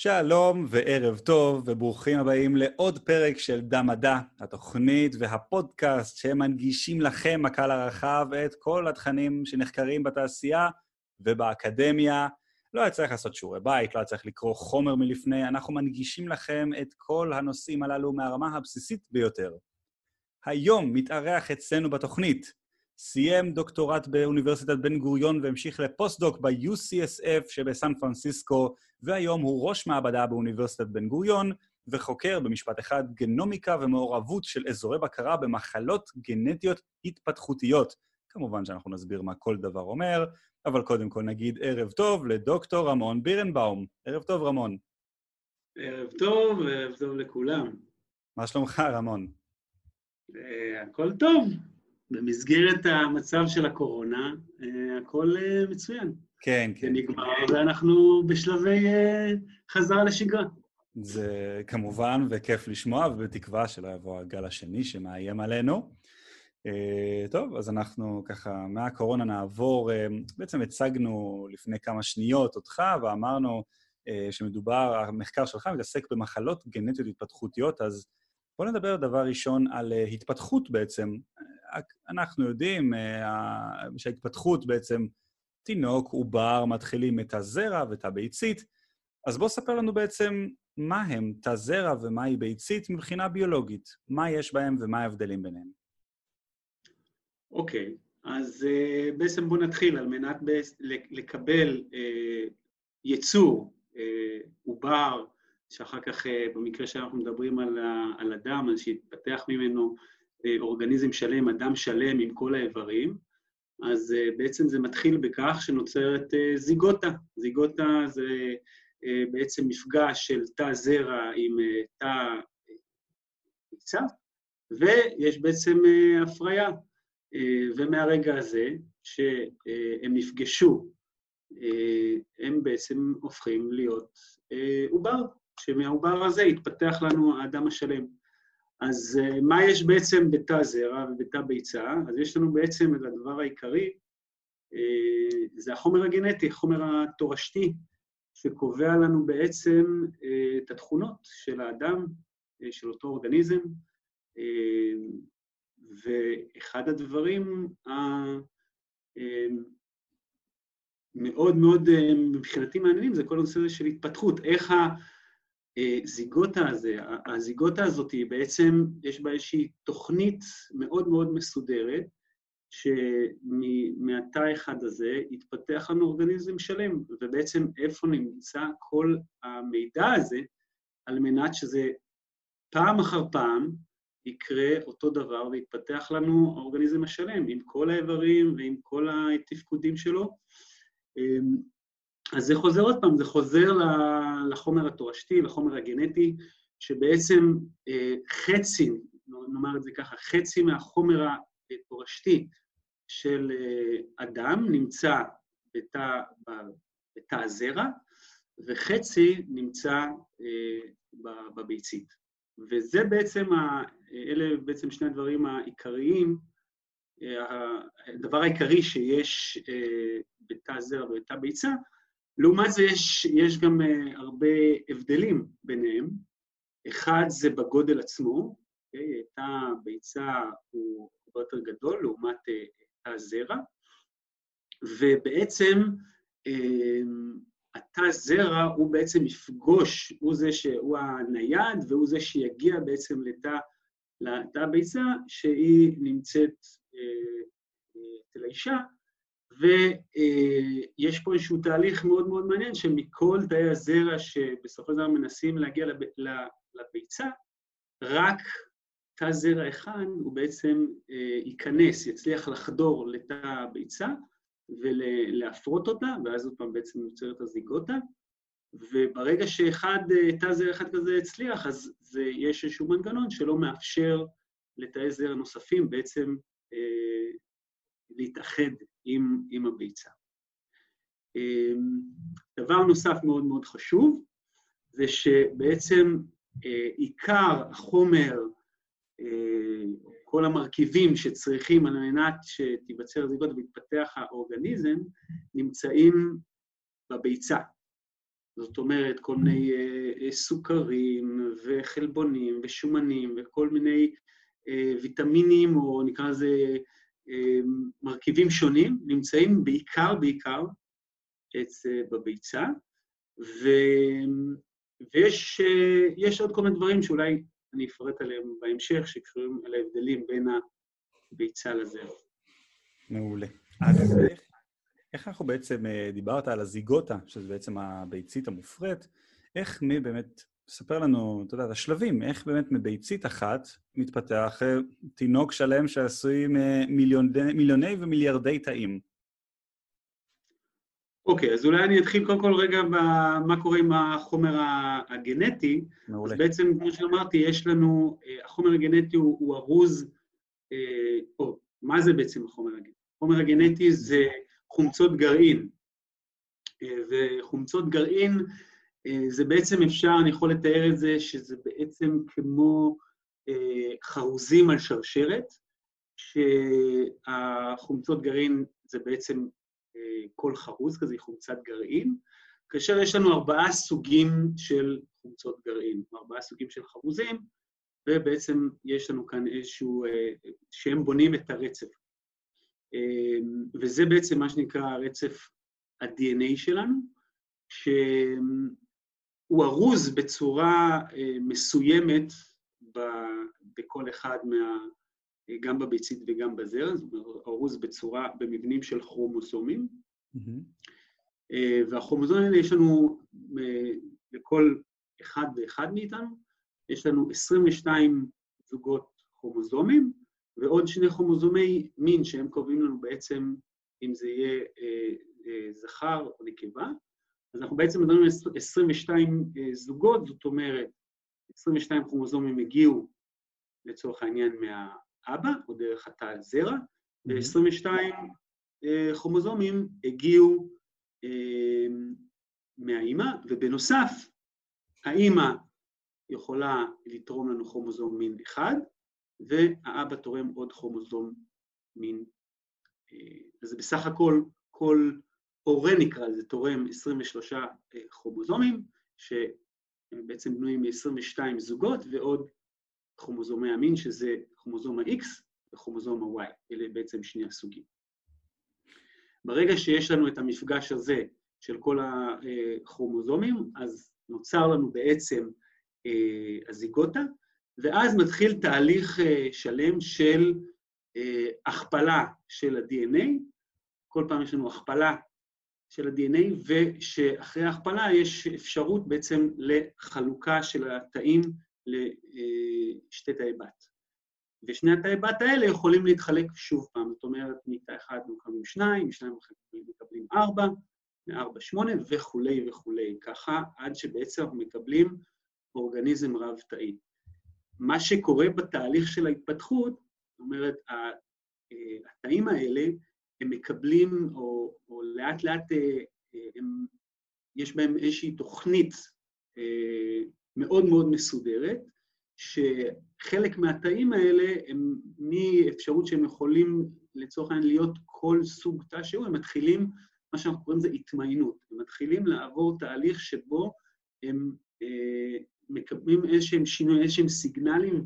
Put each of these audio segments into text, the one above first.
שלום וערב טוב, וברוכים הבאים לעוד פרק של דם מדע, התוכנית והפודקאסט שמנגישים לכם, הקהל הרחב, את כל התכנים שנחקרים בתעשייה ובאקדמיה. לא היה צריך לעשות שיעורי בית, לא היה צריך לקרוא חומר מלפני, אנחנו מנגישים לכם את כל הנושאים הללו מהרמה הבסיסית ביותר. היום מתארח אצלנו בתוכנית סיים דוקטורט באוניברסיטת בן גוריון והמשיך לפוסט-דוק ב-UCSF שבסן פרנסיסקו, והיום הוא ראש מעבדה באוניברסיטת בן גוריון, וחוקר במשפט אחד גנומיקה ומעורבות של אזורי בקרה במחלות גנטיות התפתחותיות. כמובן שאנחנו נסביר מה כל דבר אומר, אבל קודם כל נגיד ערב טוב לדוקטור רמון בירנבאום. ערב טוב, רמון. ערב טוב, ערב טוב לכולם. מה שלומך, רמון? אה, הכל טוב. במסגרת המצב של הקורונה, אה, הכל אה, מצוין. כן, כן. זה נגמר, ואנחנו בשלבי אה, חזרה לשגרה. זה כמובן, וכיף לשמוע, ובתקווה שלא יבוא הגל השני שמאיים עלינו. טוב, אז אנחנו ככה, מהקורונה נעבור, בעצם הצגנו לפני כמה שניות אותך, ואמרנו שמדובר, המחקר שלך מתעסק במחלות גנטיות התפתחותיות, אז בואו נדבר דבר ראשון על התפתחות בעצם. אנחנו יודעים אה, שההתפתחות בעצם, תינוק, עובר, מתחילים את הזרע ואת הביצית, אז בוא ספר לנו בעצם מה הם תא זרע ומהי ביצית מבחינה ביולוגית. מה יש בהם ומה ההבדלים ביניהם. אוקיי, okay, אז uh, בעצם בואו נתחיל על מנת לקבל uh, יצור, עובר, uh, שאחר כך, uh, במקרה שאנחנו מדברים על, על אדם, אז שיתפתח ממנו אורגניזם שלם, אדם שלם עם כל האיברים, אז אה, בעצם זה מתחיל בכך שנוצרת אה, זיגוטה. זיגוטה זה בעצם מפגש של תא זרע עם תא ביצה, ויש בעצם הפריה. ומהרגע הזה, שהם נפגשו, הם בעצם הופכים להיות עובר, שמהעובר הזה יתפתח לנו האדם השלם. אז אה, מה יש בעצם בתא זרע ובתא ביצה? אז יש לנו בעצם את הדבר העיקרי, אה, זה החומר הגנטי, החומר התורשתי, שקובע לנו בעצם אה, את התכונות של האדם, של אותו אורגניזם, ואחד הדברים המאוד מאוד מבחינתי מעניינים זה כל הנושא הזה של התפתחות, איך ה... הזיגוטה הזה, הזיגוטה הזאת היא בעצם, יש בה איזושהי תוכנית מאוד מאוד מסודרת, שמהתא אחד הזה יתפתח לנו אורגניזם שלם, ובעצם איפה נמצא כל המידע הזה, על מנת שזה פעם אחר פעם יקרה אותו דבר ויתפתח לנו האורגניזם השלם, עם כל האיברים ועם כל התפקודים שלו. אז זה חוזר עוד פעם, זה חוזר לחומר התורשתי, לחומר הגנטי, שבעצם אה, חצי, נאמר את זה ככה, חצי מהחומר התורשתי של אה, אדם נמצא בתא, בתא הזרע, וחצי נמצא אה, בביצית. וזה בעצם, ה, אלה בעצם שני הדברים העיקריים, הדבר העיקרי שיש בתא זרע ובתא ביצה, לעומת זה יש, יש גם uh, הרבה הבדלים ביניהם. אחד זה בגודל עצמו, okay? אוקיי? תא הביצה הוא הרבה יותר גדול לעומת תא הזרע, ובעצם uh, התא זרע הוא בעצם יפגוש, הוא זה שהוא הנייד והוא זה שיגיע בעצם לתא, לתא הביצה שהיא נמצאת אצל האישה, ויש פה איזשהו תהליך מאוד מאוד מעניין, שמכל תאי הזרע שבסופו של דבר מנסים להגיע לביצה, רק תא זרע אחד הוא בעצם אה, ייכנס, יצליח לחדור לתא הביצה ולהפרות אותה, ואז עוד פעם בעצם נוצרת הזיגוטה. וברגע שאחד, אה, תא זרע אחד כזה הצליח, אז זה, יש איזשהו מנגנון שלא מאפשר לתאי זרע נוספים בעצם אה, להתאחד עם, עם הביצה. אמ, דבר נוסף מאוד מאוד חשוב, זה שבעצם אה, עיקר החומר, אה, כל המרכיבים שצריכים על מנת שתיווצר זיגות ויתפתח האורגניזם, נמצאים בביצה. זאת אומרת, כל מיני אה, סוכרים וחלבונים ושומנים וכל מיני ויטמינים, או נקרא לזה מרכיבים שונים, נמצאים בעיקר, בעיקר, בביצה, ו... ויש עוד כל מיני דברים שאולי אני אפרט עליהם בהמשך, שקשורים על ההבדלים בין הביצה לזרע. מעולה. אז איך, איך אנחנו בעצם, אה, דיברת על הזיגוטה, שזה בעצם הביצית המופרית, איך באמת, ספר לנו, אתה יודע, את השלבים, איך באמת מביצית אחת מתפתח אה, תינוק שלם שעשוי ממיליוני ומיליארדי תאים. אוקיי, אז אולי אני אתחיל קודם כל רגע במה קורה עם החומר הגנטי. מעולה. אז בעצם, כמו שאמרתי, יש לנו, אה, החומר הגנטי הוא, הוא ארוז, אה, או, מה זה בעצם החומר הגנטי? החומר הגנטי זה חומצות גרעין. אה, וחומצות גרעין, זה בעצם אפשר, אני יכול לתאר את זה, שזה בעצם כמו חרוזים על שרשרת, שהחומצות גרעין זה בעצם כל חרוז כזה היא חומצת גרעין, כאשר יש לנו ארבעה סוגים של חומצות גרעין, ארבעה סוגים של חרוזים, ובעצם יש לנו כאן איזשהו, אה, שהם בונים את הרצף. אה, וזה בעצם מה שנקרא רצף ה-DNA שלנו, שהוא ארוז בצורה אה, מסוימת בכל אחד מה... גם בביצית וגם בזרע, זאת אומרת, ארוז בצורה, במבנים של כרומוזומים. Mm-hmm. והכרומוזומים האלה יש לנו, אה, לכל אחד ואחד מאיתנו, יש לנו 22 זוגות כרומוזומים, ועוד שני כרומוזומי מין שהם קובעים לנו בעצם אם זה יהיה אה, אה, זכר או נקבה. אז אנחנו בעצם מדברים על 22 אה, זוגות, זאת אומרת, 22 כרומוזומים הגיעו לצורך העניין מה, אבא, או דרך התא הזרע, ו-22 אה, כרומוזומים הגיעו אה, מהאימא, ובנוסף, האימא יכולה לתרום לנו כרומוזום מין אחד, והאבא תורם עוד כרומוזום מין. אז בסך הכל, כל הורה נקרא לזה, תורם 23 כרומוזומים, שהם בעצם בנויים מ-22 זוגות ועוד כרומוזומי המין, שזה כרומוזום ה-X וכרומוזום ה-Y, אלה בעצם שני הסוגים. ברגע שיש לנו את המפגש הזה של כל הכרומוזומים, אז נוצר לנו בעצם אה, הזיגוטה, ואז מתחיל תהליך אה, שלם של אה, הכפלה של ה-DNA. כל פעם יש לנו הכפלה של ה-DNA, ושאחרי ההכפלה יש אפשרות בעצם לחלוקה של התאים לשתי תאי בת. ושני התאי בת האלה יכולים להתחלק שוב פעם, זאת אומרת, מתא אחד מקבלים שניים, משניים מקבלים ארבע, מארבע שמונה וכולי וכולי, ככה עד שבעצם אנחנו מקבלים אורגניזם רב-תאי. מה שקורה בתהליך של ההתפתחות, זאת אומרת, התאים האלה, הם מקבלים, או, או לאט לאט אה, הם, יש בהם איזושהי תוכנית אה, מאוד מאוד מסודרת, שחלק מהתאים האלה הם מאפשרות שהם יכולים לצורך העניין להיות כל סוג תא שהוא, הם מתחילים, מה שאנחנו קוראים לזה התמיינות. הם מתחילים לעבור תהליך שבו הם אה, מקבלים איזשהם שינויים, איזשהם סיגנלים,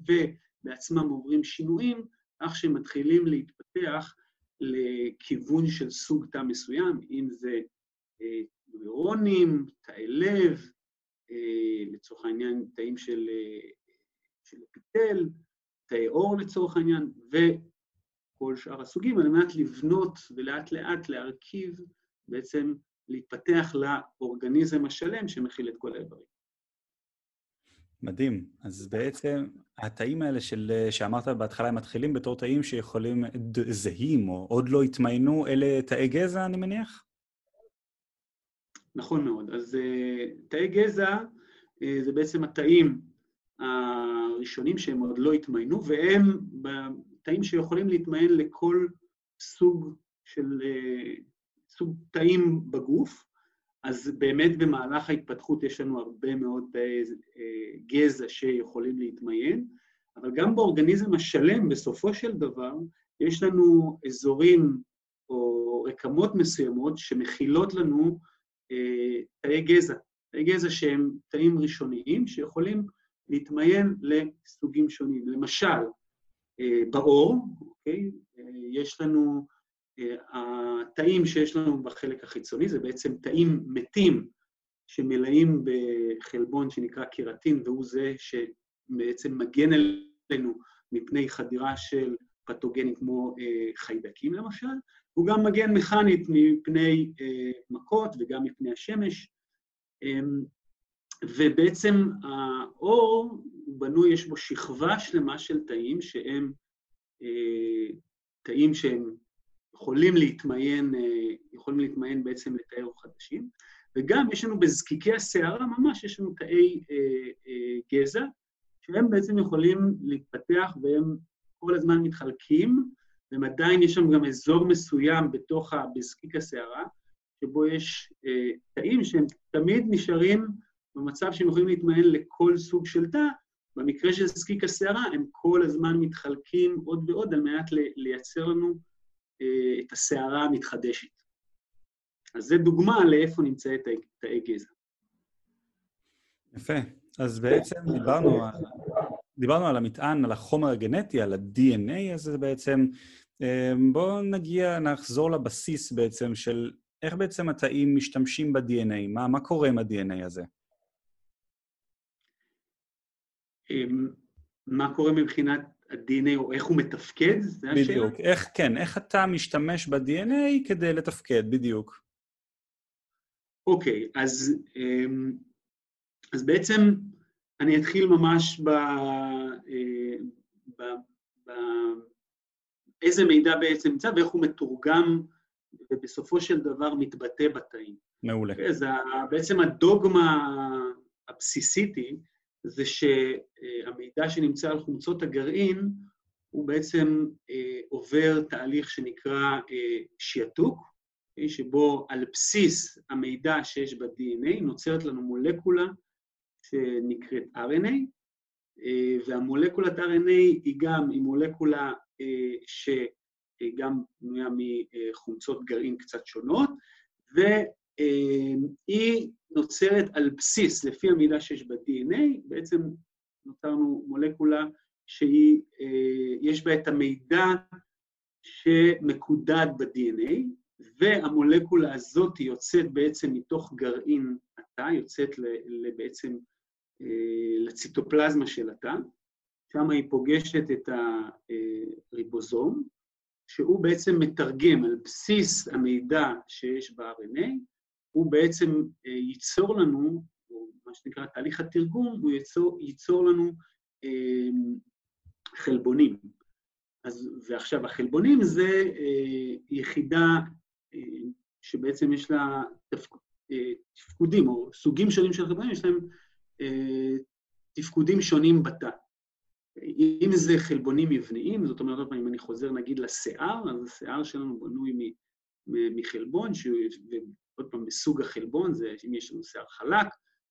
ובעצמם עוברים שינויים, כך שהם מתחילים להתפתח לכיוון של סוג תא מסוים, אם זה אה, נוירונים, תאי לב, אה, לצורך העניין תאים של, אה, של אפיטל, תאי עור לצורך העניין, וכל שאר הסוגים, על מנת לבנות ולאט לאט להרכיב, בעצם להתפתח לאורגניזם השלם שמכיל את כל האיברים. מדהים. אז בעצם התאים האלה של, שאמרת בהתחלה, הם מתחילים בתור תאים שיכולים, זהים, או עוד לא התמיינו, אלה תאי גזע, אני מניח? נכון מאוד. אז uh, תאי גזע uh, זה בעצם התאים הראשונים שהם עוד לא התמיינו, והם תאים שיכולים להתמיין לכל סוג של, uh, סוג תאים בגוף. אז באמת במהלך ההתפתחות יש לנו הרבה מאוד תאי uh, גזע שיכולים להתמיין, אבל גם באורגניזם השלם, בסופו של דבר, יש לנו אזורים או רקמות מסוימות שמכילות לנו תאי גזע. תאי גזע שהם תאים ראשוניים שיכולים להתמיין לסוגים שונים. למשל, בעור, אוקיי? יש לנו, התאים שיש לנו בחלק החיצוני, זה בעצם תאים מתים שמלאים בחלבון שנקרא קרטין, והוא זה שבעצם מגן עלינו מפני חדירה של פתוגנים כמו חיידקים למשל, הוא גם מגן מכנית מפני מכות וגם מפני השמש. ובעצם האור הוא בנוי, יש בו שכבה שלמה של תאים שהם תאים שהם יכולים להתמיין, יכולים להתמיין בעצם לתאי אור חדשים, וגם יש לנו בזקיקי השערה ממש, יש לנו תאי גזע, שהם בעצם יכולים להתפתח והם כל הזמן מתחלקים, והם עדיין, יש שם גם אזור מסוים בתוך, בזקיק השערה, שבו יש תאים שהם תמיד נשארים במצב שהם יכולים להתמיין לכל סוג של תא, במקרה של זקיק השערה, הם כל הזמן מתחלקים עוד ועוד על מנת לייצר לנו את השערה המתחדשת. אז זו דוגמה לאיפה נמצא את תאי גזע. יפה. אז בעצם דיברנו, דיברנו על המטען, על החומר הגנטי, על ה-DNA הזה בעצם. בואו נגיע, נחזור לבסיס בעצם של איך בעצם התאים משתמשים ב-DNA, מה, מה קורה עם ה-DNA הזה? מה קורה מבחינת ה-DNA, או איך הוא מתפקד? זה השאלה? בדיוק. איך, כן, איך אתה משתמש ב-DNA כדי לתפקד, בדיוק. אוקיי, אז, אז בעצם אני אתחיל ממש ב... ב, ב איזה מידע בעצם נמצא ואיך הוא מתורגם ובסופו של דבר מתבטא בתאים. מעולה. אז בעצם הדוגמה הבסיסית היא, זה שהמידע שנמצא על חומצות הגרעין הוא בעצם אה, עובר תהליך שנקרא אה, שיעתוק, אה, שבו על בסיס המידע שיש ב-DNA נוצרת לנו מולקולה שנקראת RNA, והמולקולת RNA היא גם, היא מולקולה שגם בנויה מחומצות גרעין קצת שונות, ו... היא נוצרת על בסיס, לפי המילה שיש ב-DNA, בעצם נותרנו מולקולה שיש בה את המידע שמקודד ב-DNA, והמולקולה הזאת יוצאת בעצם מתוך גרעין התא, יוצאת בעצם לציטופלזמה של התא, שם היא פוגשת את הריבוזום, שהוא בעצם מתרגם על בסיס המידע שיש ב-RNA, הוא בעצם אה, ייצור לנו, או מה שנקרא תהליך התרגום, הוא ייצור, ייצור לנו אה, חלבונים. אז, ועכשיו, החלבונים זה אה, יחידה אה, שבעצם יש לה תפק, תפקודים, או סוגים שונים של חלבונים, יש להם תפקודים שונים בתא. אם זה חלבונים מבניים, זאת אומרת, אם אני חוזר נגיד לשיער, אז השיער שלנו בנוי מחלבון, עוד פעם, בסוג החלבון, זה אם יש לנו שיער חלק,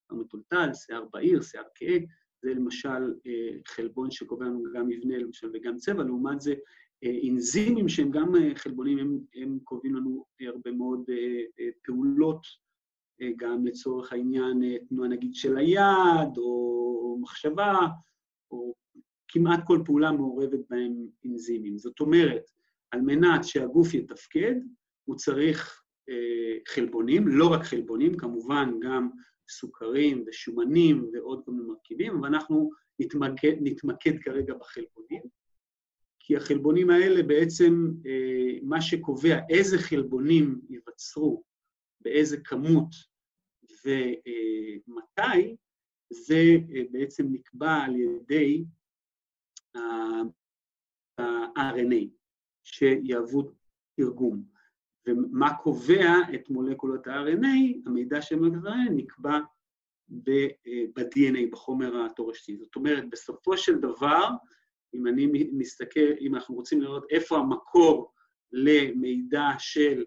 שיער מטולטל, שיער בהיר, שיער כהה, זה למשל אה, חלבון שקובע לנו גם מבנה למשל וגם צבע, לעומת זה אה, אנזימים שהם גם אה, חלבונים, הם, הם קובעים לנו הרבה מאוד פעולות, גם לצורך העניין תנועה נגיד של היד, או מחשבה, או כמעט כל פעולה מעורבת בהם אנזימים. זאת אומרת, על מנת שהגוף יתפקד, הוא צריך חלבונים, לא רק חלבונים, כמובן גם סוכרים ושומנים ועוד כל מיני מרכיבים, אבל אנחנו נתמקד, נתמקד כרגע בחלבונים, כי החלבונים האלה בעצם, אה, מה שקובע איזה חלבונים ייווצרו, באיזה כמות ומתי, זה אה, בעצם נקבע על ידי ה-RNA, שיהוו תרגום. ומה קובע את מולקולות ה-RNA, המידע ה-RNA נקבע ב-DNA, אה, בחומר התורשתי. זאת אומרת, בסופו של דבר, אם אני מסתכל, אם אנחנו רוצים לראות איפה המקור למידע של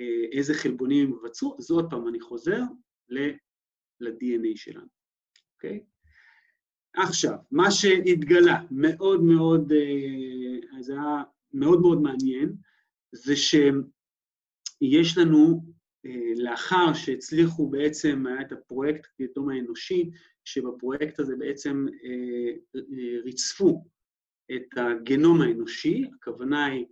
אה, איזה חלבונים יבצעו, אז עוד פעם, אני חוזר ל-DNA שלנו, אוקיי? עכשיו, מה שהתגלה מאוד מאוד, אה, זה היה מאוד מאוד מעניין, זה שהם יש לנו לאחר שהצליחו בעצם, היה את הפרויקט הגנום האנושי, שבפרויקט הזה בעצם ריצפו את הגנום האנושי, הכוונה היא,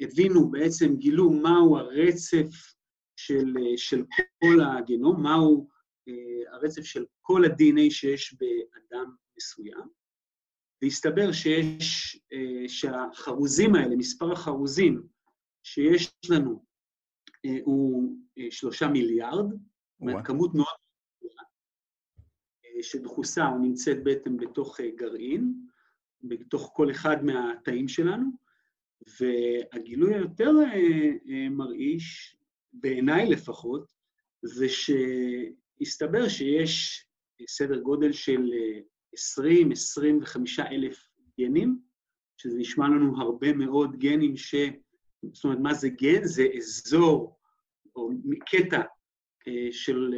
הבינו, בעצם גילו מהו הרצף של, של כל הגנום, מהו הרצף של כל ה-DNA שיש באדם מסוים, והסתבר שיש, שהחרוזים האלה, מספר החרוזים שיש לנו הוא שלושה מיליארד, זאת אומרת, כמות מאוד גדולה, שדחוסה או נמצאת בעצם בתוך גרעין, בתוך כל אחד מהתאים שלנו, והגילוי היותר מרעיש, בעיניי לפחות, זה שהסתבר שיש סדר גודל של 20-25 אלף גנים, שזה נשמע לנו הרבה מאוד גנים ש... זאת אומרת, מה זה גן? זה אזור או קטע של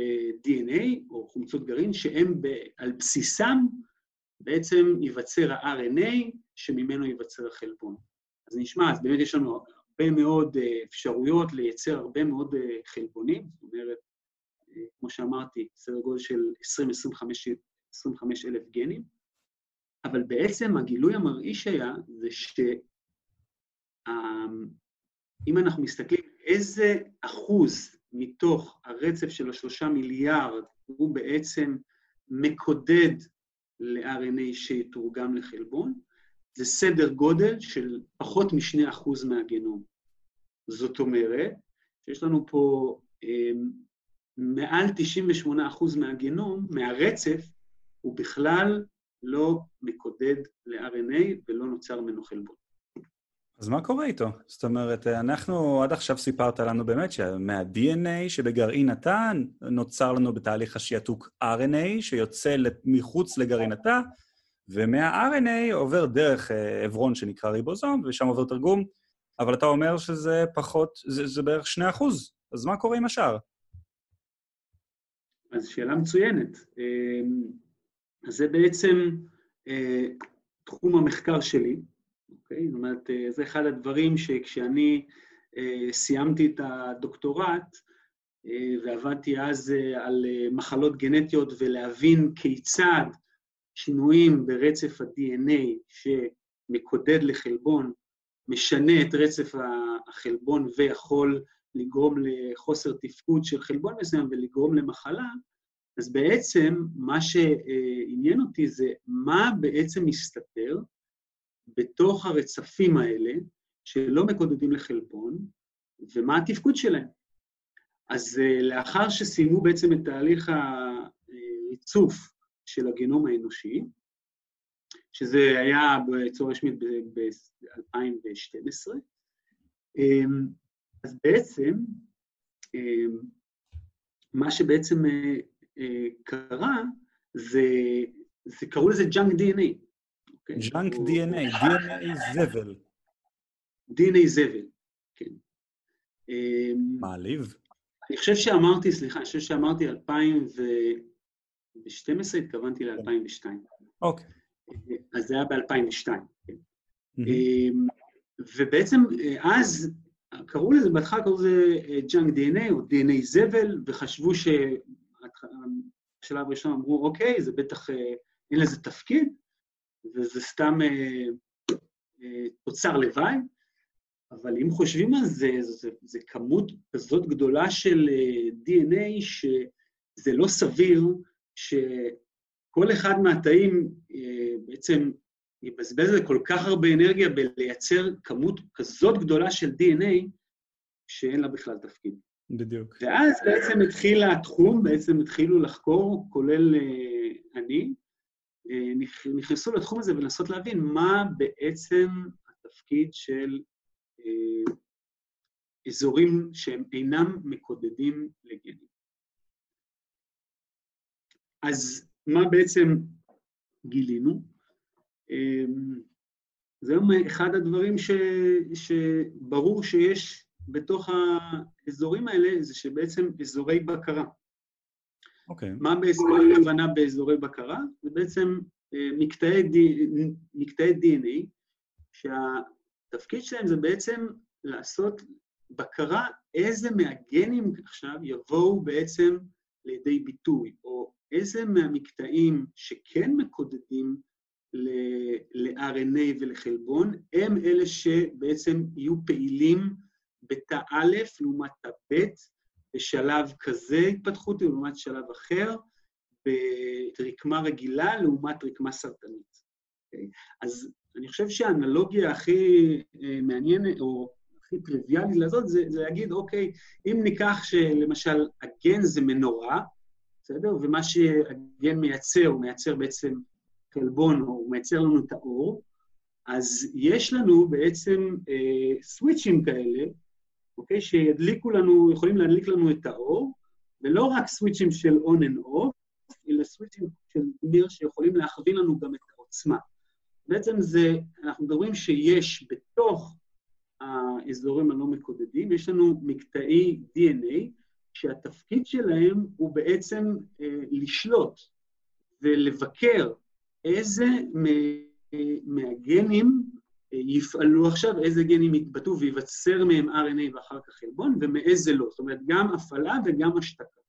DNA או חומצות גרעין, שהם על בסיסם בעצם ייווצר ה-RNA, שממנו ייווצר החלבון. אז נשמע, אז באמת יש לנו הרבה מאוד אפשרויות לייצר הרבה מאוד חלבונים, זאת אומרת, כמו שאמרתי, סדר גודל של 20-25 אלף גנים, אבל בעצם הגילוי המרעיש היה זה שאם אנחנו מסתכלים איזה אחוז מתוך הרצף של השלושה מיליארד הוא בעצם מקודד ל-RNA שיתורגם לחלבון, זה סדר גודל של פחות משני אחוז מהגנום. זאת אומרת, שיש לנו פה מעל 98 אחוז מהגנום, מהרצף, הוא בכלל לא מקודד ל-RNA ולא נוצר ממנו חלבון. אז מה קורה איתו? זאת אומרת, אנחנו, עד עכשיו סיפרת לנו באמת שמה-DNA שבגרעין התא נוצר לנו בתהליך השעתוק RNA שיוצא מחוץ לגרעין התא, ומה-RNA עובר דרך עברון שנקרא ריבוזום, ושם עובר תרגום, אבל אתה אומר שזה פחות, זה, זה בערך 2 אחוז, אז מה קורה עם השאר? אז שאלה מצוינת. אז זה בעצם תחום המחקר שלי, אוקיי? זאת אומרת, זה אחד הדברים שכשאני סיימתי את הדוקטורט, ועבדתי אז על מחלות גנטיות ולהבין כיצד שינויים ברצף ה-DNA שמקודד לחלבון, משנה את רצף החלבון ויכול לגרום לחוסר תפקוד של חלבון מסוים ולגרום למחלה, אז בעצם מה שעניין אותי זה מה בעצם מסתתר בתוך הרצפים האלה שלא מקודדים לחלבון, ומה התפקוד שלהם. אז לאחר שסיימו בעצם את תהליך הריצוף של הגנום האנושי, שזה היה בצורה רשמית ב-2012, אז בעצם, מה שבעצם קרה, זה, זה קראו לזה junk DNA. junk DNA, DNA זבל. DNA זבל, כן. מעליב. אני חושב שאמרתי, סליחה, אני חושב שאמרתי 2012, התכוונתי ל-2002. אוקיי. אז זה היה ב-2002, כן. ובעצם אז קראו לזה, בהתחלה קראו לזה junk DNA או DNA זבל, וחשבו שבשלב הראשון אמרו, אוקיי, זה בטח, אין לזה תפקיד, וזה סתם תוצר לוואי, אבל אם חושבים על זה, זה, זה כמות כזאת גדולה של DNA, שזה לא סביר שכל אחד מהתאים בעצם יבזבז כל כך הרבה אנרגיה בלייצר כמות כזאת גדולה של DNA, שאין לה בכלל תפקיד. בדיוק. ואז בעצם התחיל התחום, בעצם התחילו לחקור, כולל אני, נכנסו לתחום הזה ולנסות להבין מה בעצם התפקיד של אזורים שהם אינם מקודדים לגנים. אז מה בעצם גילינו? זה היום אחד הדברים ש, שברור שיש בתוך האזורים האלה, זה שבעצם אזורי בקרה. אוקיי. מה הכוונה באזורי בקרה? זה בעצם מקטעי, מקטעי DNA, שהתפקיד שלהם זה בעצם לעשות בקרה איזה מהגנים עכשיו יבואו בעצם לידי ביטוי, או איזה מהמקטעים שכן מקודדים ל-RNA ולחלבון, הם אלה שבעצם יהיו פעילים בתא א' לעומת תא ב', בשלב כזה התפתחותי לעומת שלב אחר, ברקמה רגילה לעומת רקמה סרטנית. Okay? אוקיי? אז אני חושב שהאנלוגיה הכי אה, מעניינת, או הכי טריוויאלית לזאת, זה, זה להגיד, אוקיי, אם ניקח שלמשל הגן זה מנורה, בסדר? ומה שהגן מייצר, הוא מייצר בעצם חלבון, או הוא מייצר לנו את האור, אז יש לנו בעצם אה, סוויצ'ים כאלה, אוקיי? שידליקו לנו, יכולים להדליק לנו את האור, ולא רק סוויצ'ים של on and off, אלא סוויצ'ים של מיר שיכולים להכווין לנו גם את העוצמה. בעצם זה, אנחנו מדברים שיש בתוך האזורים הלא מקודדים, יש לנו מקטעי DNA, שהתפקיד שלהם הוא בעצם אה, לשלוט ולבקר איזה מהגנים אה, יפעלו עכשיו, איזה גנים יתבטאו וייווצר מהם RNA ואחר כך חלבון, ומאיזה לא. זאת אומרת, גם הפעלה וגם השתקה.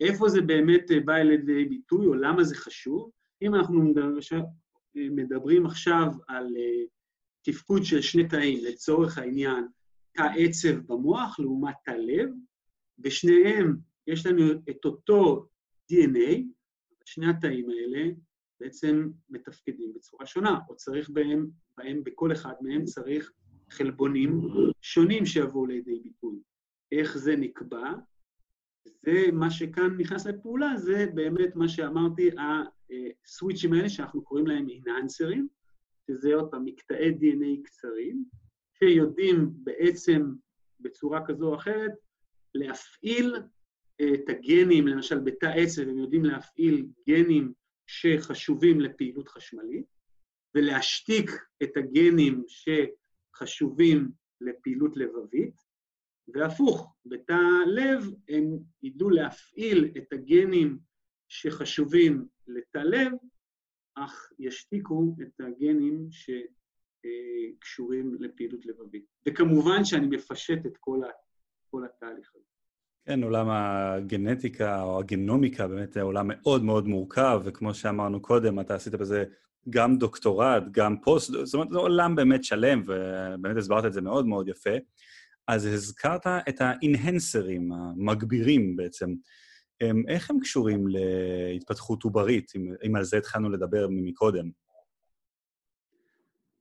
איפה זה באמת אה, בא לידי ביטוי, או למה זה חשוב? אם אנחנו מדברים עכשיו על תפקוד של שני תאים, לצורך העניין, תא עצב במוח לעומת תא לב, בשניהם יש לנו את אותו DNA, שני התאים האלה בעצם מתפקדים בצורה שונה, או צריך בהם, בהם, בכל אחד מהם צריך חלבונים שונים שיבואו לידי ביטוי. איך זה נקבע? זה מה שכאן נכנס לפעולה, זה באמת מה שאמרתי, הסוויצ'ים האלה שאנחנו קוראים להם איננסרים, שזה עוד פעם מקטעי DNA קצרים, שיודעים בעצם בצורה כזו או אחרת להפעיל את הגנים, למשל בתא עצב הם יודעים להפעיל גנים שחשובים לפעילות חשמלית, ולהשתיק את הגנים שחשובים לפעילות לבבית, והפוך, בתא לב הם ידעו להפעיל את הגנים שחשובים לתא לב, אך ישתיקו את הגנים שקשורים לפעילות לבבית. וכמובן שאני מפשט את כל, ה, כל התהליך הזה. כן, עולם הגנטיקה או הגנומיקה באמת עולם מאוד מאוד מורכב, וכמו שאמרנו קודם, אתה עשית בזה גם דוקטורט, גם פוסט, זאת אומרת, זה עולם באמת שלם, ובאמת הסברת את זה מאוד מאוד יפה. אז הזכרת את האינהנסרים, המגבירים בעצם. איך הם קשורים להתפתחות עוברית, אם, אם על זה התחלנו לדבר מקודם?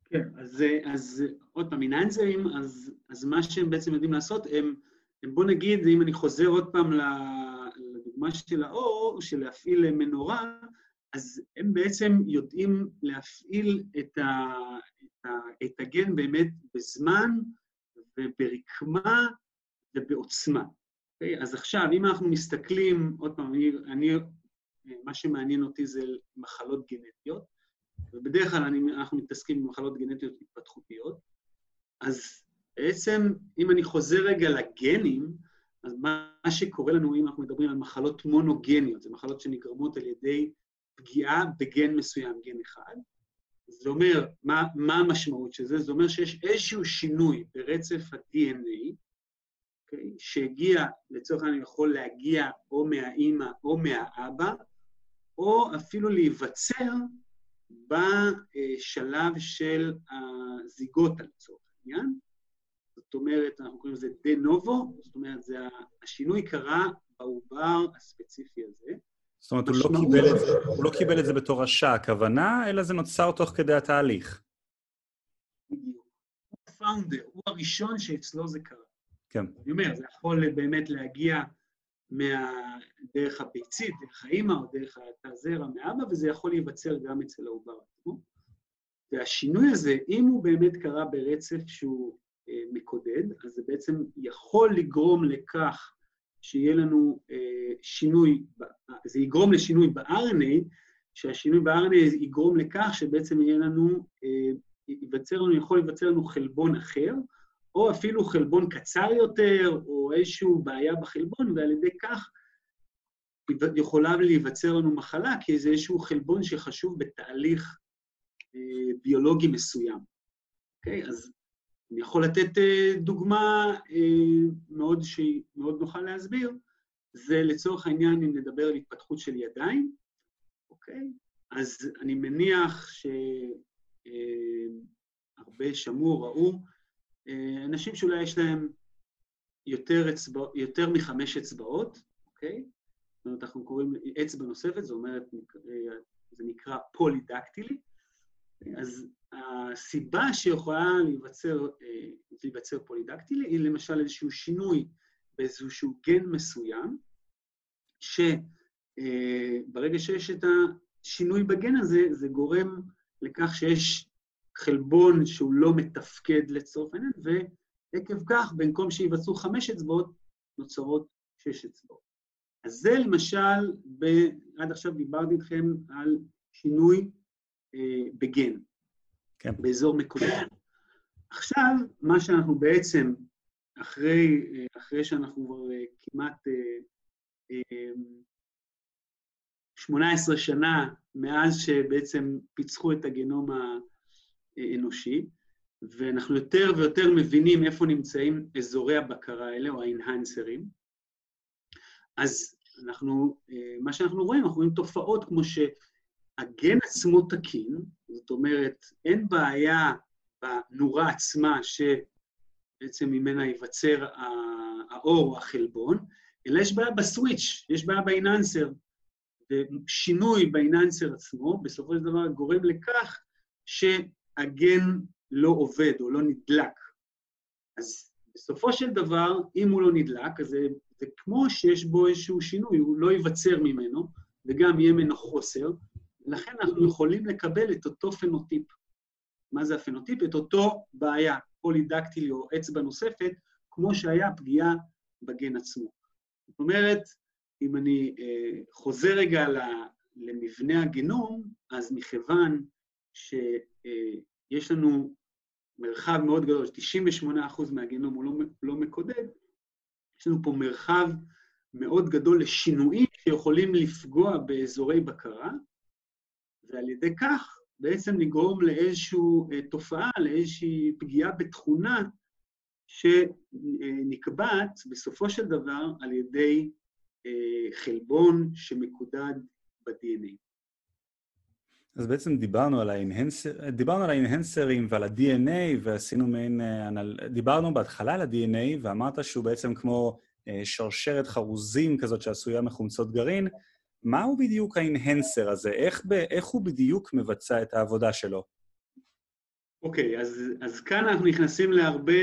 כן, אז, אז עוד פעם, אינהנסרים, אז, אז מה שהם בעצם יודעים לעשות, הם... בוא נגיד, אם אני חוזר עוד פעם לדוגמה של האור, של להפעיל מנורה, אז הם בעצם יודעים להפעיל את, ה, את, ה, את הגן באמת בזמן וברקמה ובעוצמה. Okay? אוקיי? אז עכשיו, אם אנחנו מסתכלים, עוד פעם, אני, אני, מה שמעניין אותי זה מחלות גנטיות, ובדרך כלל אני, אנחנו מתעסקים במחלות גנטיות התפתחותיות, אז בעצם, אם אני חוזר רגע לגנים, אז מה שקורה לנו אם אנחנו מדברים על מחלות מונוגניות, זה מחלות שנגרמות על ידי פגיעה בגן מסוים, גן אחד, זה אומר, מה, מה המשמעות של זה? זה אומר שיש איזשהו שינוי ברצף ה-DNA, okay, אוקיי? שהגיע, לצורך העניין יכול להגיע או מהאימא או מהאבא, או אפילו להיווצר בשלב של הזיגוטה לצורך העניין, זאת אומרת, אנחנו קוראים לזה דה נובו, זאת אומרת, זה השינוי קרה בעובר הספציפי הזה. זאת אומרת, הוא לא, קיבל את זה, הוא לא קיבל את זה בתור השע הכוונה, אלא זה נוצר תוך כדי התהליך. בדיוק. הוא הפאונדר, הוא הראשון שאצלו זה קרה. כן. אני אומר, זה יכול באמת להגיע דרך הביצית, דרך האימא או דרך הזרע מאבא, וזה יכול להיווצר גם אצל העובר עצמו. והשינוי הזה, אם הוא באמת קרה ברצף שהוא מקודד, אז זה בעצם יכול לגרום לכך שיהיה לנו אה, שינוי, זה יגרום לשינוי ב-RNA, שהשינוי ב-RNA יגרום לכך שבעצם יהיה לנו, אה, ייווצר לנו, יכול להיווצר לנו חלבון אחר, או אפילו חלבון קצר יותר, או איזושהי בעיה בחלבון, ועל ידי כך יכולה להיווצר לנו מחלה, כי זה איזשהו חלבון שחשוב בתהליך ביולוגי מסוים. אוקיי? Okay? אז אני יכול לתת אה, דוגמה אה, מאוד שהיא מאוד נוחה להסביר, זה לצורך העניין אם נדבר על התפתחות של ידיים, אוקיי? אז אני מניח שהרבה שמעו, ראו, אנשים שאולי יש להם יותר, אצבע, יותר מחמש אצבעות, אוקיי? זאת אומרת, אנחנו קוראים אצבע נוספת, זאת אומרת, זה נקרא פולידקטילי. אז הסיבה שיכולה להיווצר, להיווצר פולידקטילי היא למשל איזשהו שינוי באיזשהו גן מסוים, שברגע שיש את השינוי בגן הזה, זה גורם לכך שיש חלבון שהוא לא מתפקד לצורך העניין, ועקב כך, במקום שייווצרו חמש אצבעות, נוצרות שש אצבעות. אז זה למשל, ב... עד עכשיו דיברתי איתכם על שינוי אה, בגן, כן. באזור מקודם. עכשיו, מה שאנחנו בעצם, אחרי, אה, אחרי שאנחנו כבר אה, כמעט אה, אה, 18 שנה מאז שבעצם פיצחו את הגנום האנושי, ואנחנו יותר ויותר מבינים איפה נמצאים אזורי הבקרה האלה, או האינהנסרים, אז אנחנו, מה שאנחנו רואים, אנחנו רואים תופעות כמו שהגן עצמו תקין, זאת אומרת, אין בעיה בנורה עצמה שבעצם ממנה ייווצר האור או החלבון, אלא יש בעיה בסוויץ', יש בעיה באיננסר. ושינוי באיננסר עצמו, בסופו של דבר גורם לכך שהגן לא עובד או לא נדלק. אז בסופו של דבר, אם הוא לא נדלק, אז זה זה כמו שיש בו איזשהו שינוי, הוא לא ייווצר ממנו, וגם יהיה ממנו חוסר, ולכן אנחנו יכולים לקבל את אותו פנוטיפ. מה זה הפנוטיפ? את אותו בעיה, פולידקטילי או אצבע נוספת, כמו שהיה פגיעה בגן עצמו. זאת אומרת, אם אני אה, חוזר רגע למבנה הגנום, אז מכיוון שיש אה, לנו מרחב מאוד גדול, 98% מהגנום הוא לא, לא מקודד, יש לנו פה מרחב מאוד גדול לשינויים שיכולים לפגוע באזורי בקרה, ועל ידי כך בעצם לגרום לאיזושהי אה, תופעה, לאיזושהי פגיעה בתכונה שנקבעת בסופו של דבר על ידי אה, חלבון שמקודד ב-DNA. אז בעצם דיברנו על, האינהנסר, דיברנו על האינהנסרים ועל ה-DNA, ועשינו מעין... אה, דיברנו בהתחלה על ה-DNA, ואמרת שהוא בעצם כמו שרשרת חרוזים כזאת שעשויה מחומצות גרעין. מהו בדיוק האינהנסר הזה? איך, איך הוא בדיוק מבצע את העבודה שלו? אוקיי, okay, אז, אז כאן אנחנו נכנסים להרבה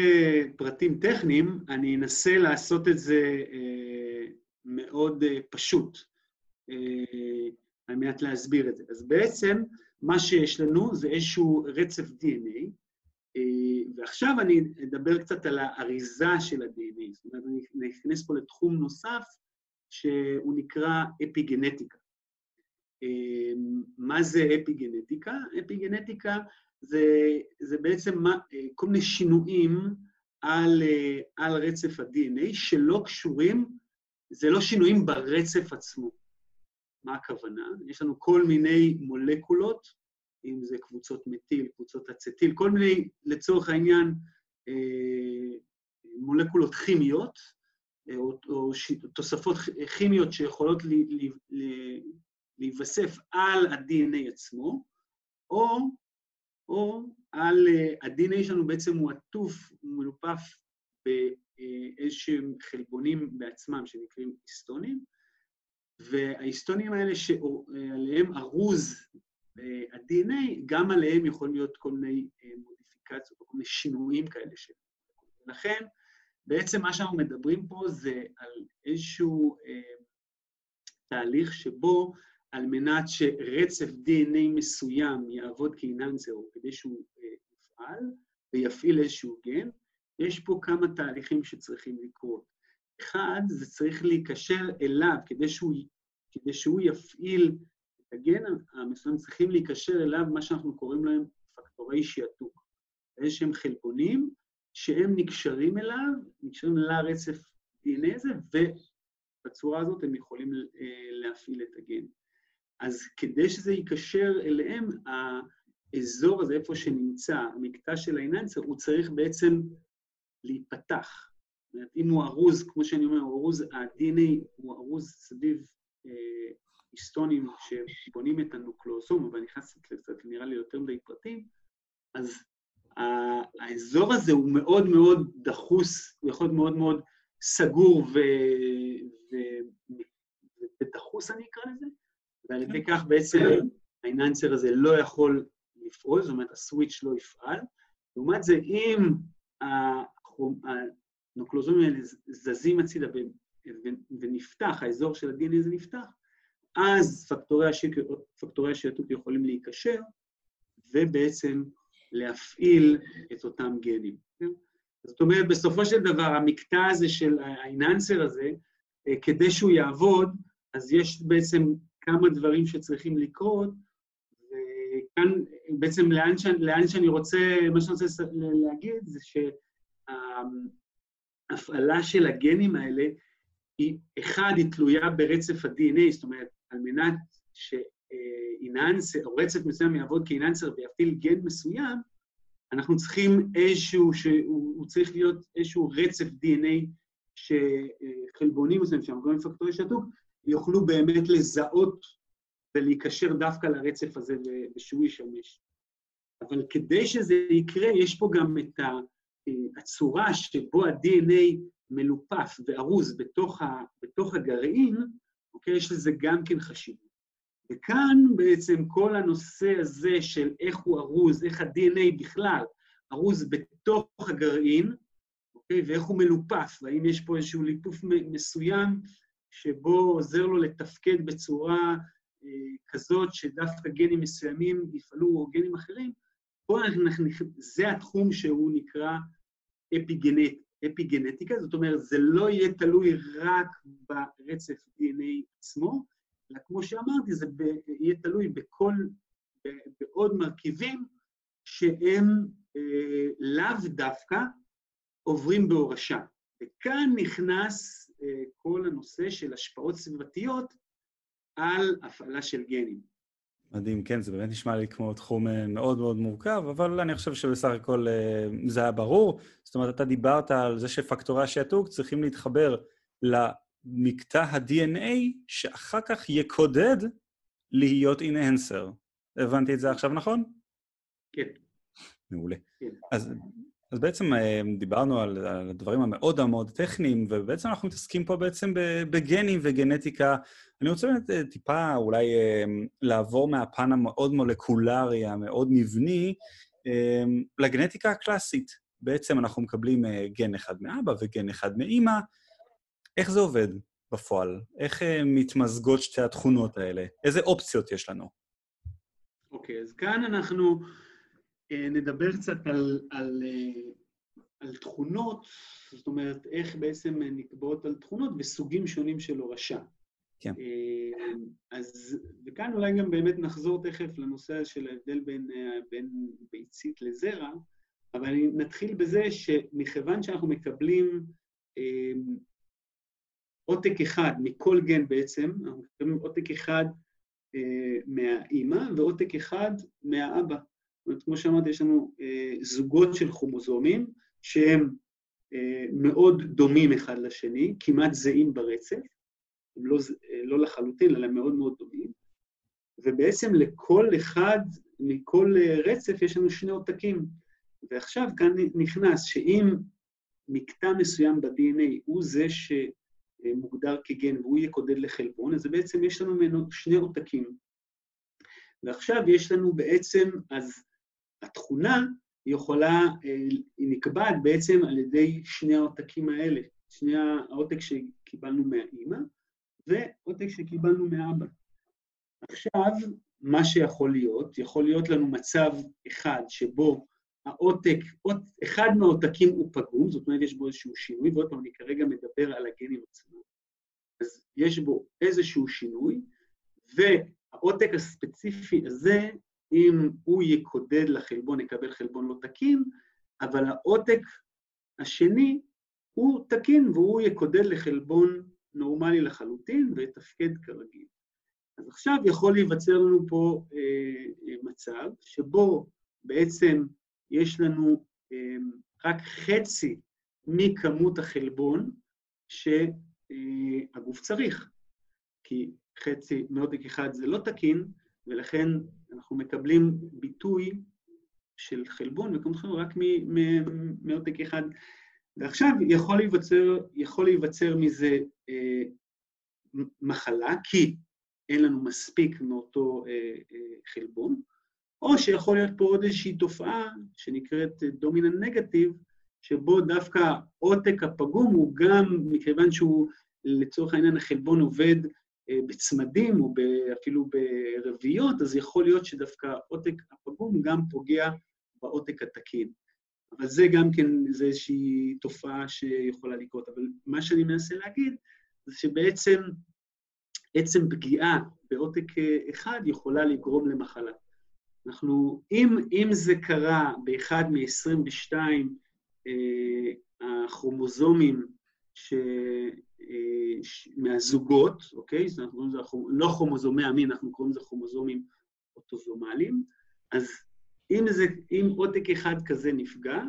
פרטים טכניים. אני אנסה לעשות את זה אה, מאוד אה, פשוט. אה, על מנת להסביר את זה. אז בעצם, מה שיש לנו זה איזשהו רצף DNA, אה, ועכשיו אני אדבר קצת על האריזה של ה-DNA. זאת אומרת, אני אכנס פה לתחום נוסף, שהוא נקרא אפיגנטיקה. אה, מה זה אפיגנטיקה? אפיגנטיקה זה, זה בעצם מה, אה, כל מיני שינויים על, על רצף ה-DNA שלא קשורים, זה לא שינויים ברצף עצמו. מה הכוונה? יש לנו כל מיני מולקולות, אם זה קבוצות מטיל, קבוצות אצטיל, כל מיני, לצורך העניין, אה, מולקולות כימיות, אה, או, או תוספות כימיות שיכולות להיווסף על ה-DNA עצמו, או, או על uh, ה-DNA שלנו בעצם הוא עטוף, הוא מלופף באיזשהם חלבונים בעצמם שנקראים היסטונים, וההיסטונים האלה שעליהם ארוז אה, ה-DNA, גם עליהם יכולים להיות כל מיני אה, מודיפיקציות כל מיני שינויים כאלה. ולכן, בעצם מה שאנחנו מדברים פה זה על איזשהו אה, תהליך שבו על מנת שרצף DNA מסוים יעבוד כאיננסר, או כדי שהוא אה, יפעל ויפעיל איזשהו גן, יש פה כמה תהליכים שצריכים לקרות. אחד, זה צריך להיקשר אליו, כדי שהוא, כדי שהוא יפעיל את הגן המסוים, צריכים להיקשר אליו מה שאנחנו קוראים להם פקטורי שעתוק. איזה שהם חלבונים שהם נקשרים אליו, נקשרים לרצף DNA הזה, ובצורה הזאת הם יכולים אה, להפעיל את הגן. אז כדי שזה ייקשר אליהם, האזור הזה, איפה שנמצא המקטע של האיננסר, הוא צריך בעצם להיפתח. זאת אומרת, אם הוא ארוז, כמו שאני אומר, הוא ארוז, ה-DNA הוא ארוז סביב אה, היסטונים שבונים את הנוקלאוזום, אבל נכנס קצת, נראה לי, יותר מדי פרטים, אז האזור הזה הוא מאוד מאוד דחוס, הוא יכול להיות מאוד מאוד סגור ו... ו... ודחוס, אני אקרא לזה, ועל ידי כך בעצם האיננסר הזה לא יכול לפעול, זאת אומרת, הסוויץ' לא יפעל. לעומת זה, אם הנוקלוזומים האלה זזים הצידה ונפתח, האזור של ה-DNA הזה נפתח, אז פקטורי השעתוק יכולים להיקשר, ובעצם להפעיל את אותם גנים. זאת אומרת, בסופו של דבר, המקטע הזה של האיננסר הזה, אה, כדי שהוא יעבוד, אז יש בעצם כמה דברים שצריכים לקרות, וכאן בעצם לאן שאני, לאן שאני רוצה, מה שאני רוצה להגיד זה שההפעלה של הגנים האלה, היא, אחד, היא תלויה ברצף ה-DNA, זאת אומרת, על מנת שאיננסר, או רצף מסוים יעבוד כאיננסר ויפעיל גן מסוים, אנחנו צריכים איזשהו, שהוא צריך להיות איזשהו רצף DNA שחלבונים מסוימים, שהם גורמים פקטורי שתוק, יוכלו באמת לזהות ולהיקשר דווקא לרצף הזה ושהוא ישמש. אבל כדי שזה יקרה, יש פה גם את הצורה שבו ה-DNA מלופף וארוז בתוך, ה, בתוך הגרעין, אוקיי? יש לזה גם כן חשיבות. וכאן בעצם כל הנושא הזה של איך הוא ארוז, איך ה-DNA בכלל ארוז בתוך הגרעין, אוקיי? ואיך הוא מלופף, והאם יש פה איזשהו ליפוף מסוים שבו עוזר לו לתפקד בצורה אה, כזאת שדווקא גנים מסוימים יפעלו או גנים אחרים, פה אנחנו, זה התחום שהוא נקרא אפיגנט, אפיגנטיקה, זאת אומרת, זה לא יהיה תלוי רק ברצף DNA עצמו, אלא כמו שאמרתי, זה ב, יהיה תלוי בכל, ב, בעוד מרכיבים שהם אה, לאו דווקא עוברים בהורשה. וכאן נכנס אה, כל הנושא של השפעות סביבתיות על הפעלה של גנים. מדהים, כן, זה באמת נשמע לי כמו תחום אה, מאוד מאוד מורכב, אבל אני חושב שבסך הכל אה, זה היה ברור. זאת אומרת, אתה דיברת על זה שפקטורי השעתוק צריכים להתחבר למקטע ה-DNA, שאחר כך יקודד להיות אינהנסר. הבנתי את זה עכשיו נכון? כן. מעולה. כן. אז אז בעצם אה, דיברנו על, על הדברים המאוד מאוד טכניים, ובעצם אנחנו מתעסקים פה בעצם בגנים וגנטיקה. אני רוצה באמת אה, טיפה אולי אה, לעבור מהפן המאוד מולקולרי, המאוד מבני, לגנטיקה הקלאסית. בעצם אנחנו מקבלים גן אחד מאבא וגן אחד מאימא. איך זה עובד בפועל? איך מתמזגות שתי התכונות האלה? איזה אופציות יש לנו? אוקיי, okay, אז כאן אנחנו... אה, נדבר קצת על, על, אה, על תכונות, זאת אומרת, איך בעצם נקבעות על תכונות וסוגים שונים של הורשה. כן. אה, אז, וכאן אולי גם באמת נחזור תכף לנושא של ההבדל בין, בין ביצית לזרע, אבל נתחיל בזה שמכיוון שאנחנו מקבלים עותק אחד מכל גן בעצם, אנחנו מקבלים עותק אחד מהאימא ועותק אחד מהאבא. זאת אומרת, כמו שאמרתי, יש לנו אה, זוגות של כרומוזומים שהם אה, מאוד דומים אחד לשני, כמעט זהים ברצף, הם לא, אה, לא לחלוטין, אלא מאוד מאוד דומים, ובעצם לכל אחד, מכל אה, רצף יש לנו שני עותקים. ועכשיו כאן נכנס שאם מקטע מסוים ב-DNA הוא זה שמוגדר כגן והוא יקודד לחלבון, אז בעצם יש לנו ממנו שני עותקים. ועכשיו יש לנו בעצם, אז התכונה יכולה, אה, היא נקבעת בעצם על ידי שני העותקים האלה, שני העותק שקיבלנו מהאימא ועותק שקיבלנו מהאבא. עכשיו, מה שיכול להיות, יכול להיות לנו מצב אחד שבו העותק, אחד מהעותקים הוא פגום, זאת אומרת, יש בו איזשהו שינוי, ועוד פעם, אני כרגע מדבר על הגנים עצמם. אז יש בו איזשהו שינוי, והעותק הספציפי הזה אם הוא יקודד לחלבון, יקבל חלבון לא תקין, אבל העותק השני הוא תקין והוא יקודד לחלבון נורמלי לחלוטין ויתפקד כרגיל. אז עכשיו יכול להיווצר לנו פה אה, למצב שבו בעצם יש לנו רק חצי מכמות החלבון שהגוף צריך, כי חצי מעותק אחד זה לא תקין, ולכן אנחנו מקבלים ביטוי של חלבון וכמות חלבון רק מעותק אחד. ועכשיו יכול להיווצר, יכול להיווצר מזה אה, מחלה, כי אין לנו מספיק מאותו אה, אה, חלבון, או שיכול להיות פה עוד איזושהי תופעה שנקראת דומיננט נגטיב, שבו דווקא עותק הפגום הוא גם, מכיוון שהוא לצורך העניין החלבון עובד אה, בצמדים או אפילו ברביעיות, אז יכול להיות שדווקא עותק הפגום גם פוגע בעותק התקין. אבל זה גם כן, זה איזושהי תופעה שיכולה לקרות. אבל מה שאני מנסה להגיד, זה שבעצם עצם פגיעה בעותק אה, אחד יכולה לגרום למחלה. אנחנו, אם, אם זה קרה באחד מ-22 אה, הכרומוזומים ש, אה, ש, מהזוגות, אוקיי? אז אנחנו קוראים לזה לא כרומוזומי המין, אנחנו קוראים לזה כרומוזומים אוטוזומליים, אז אם, זה, אם עותק אחד כזה נפגע,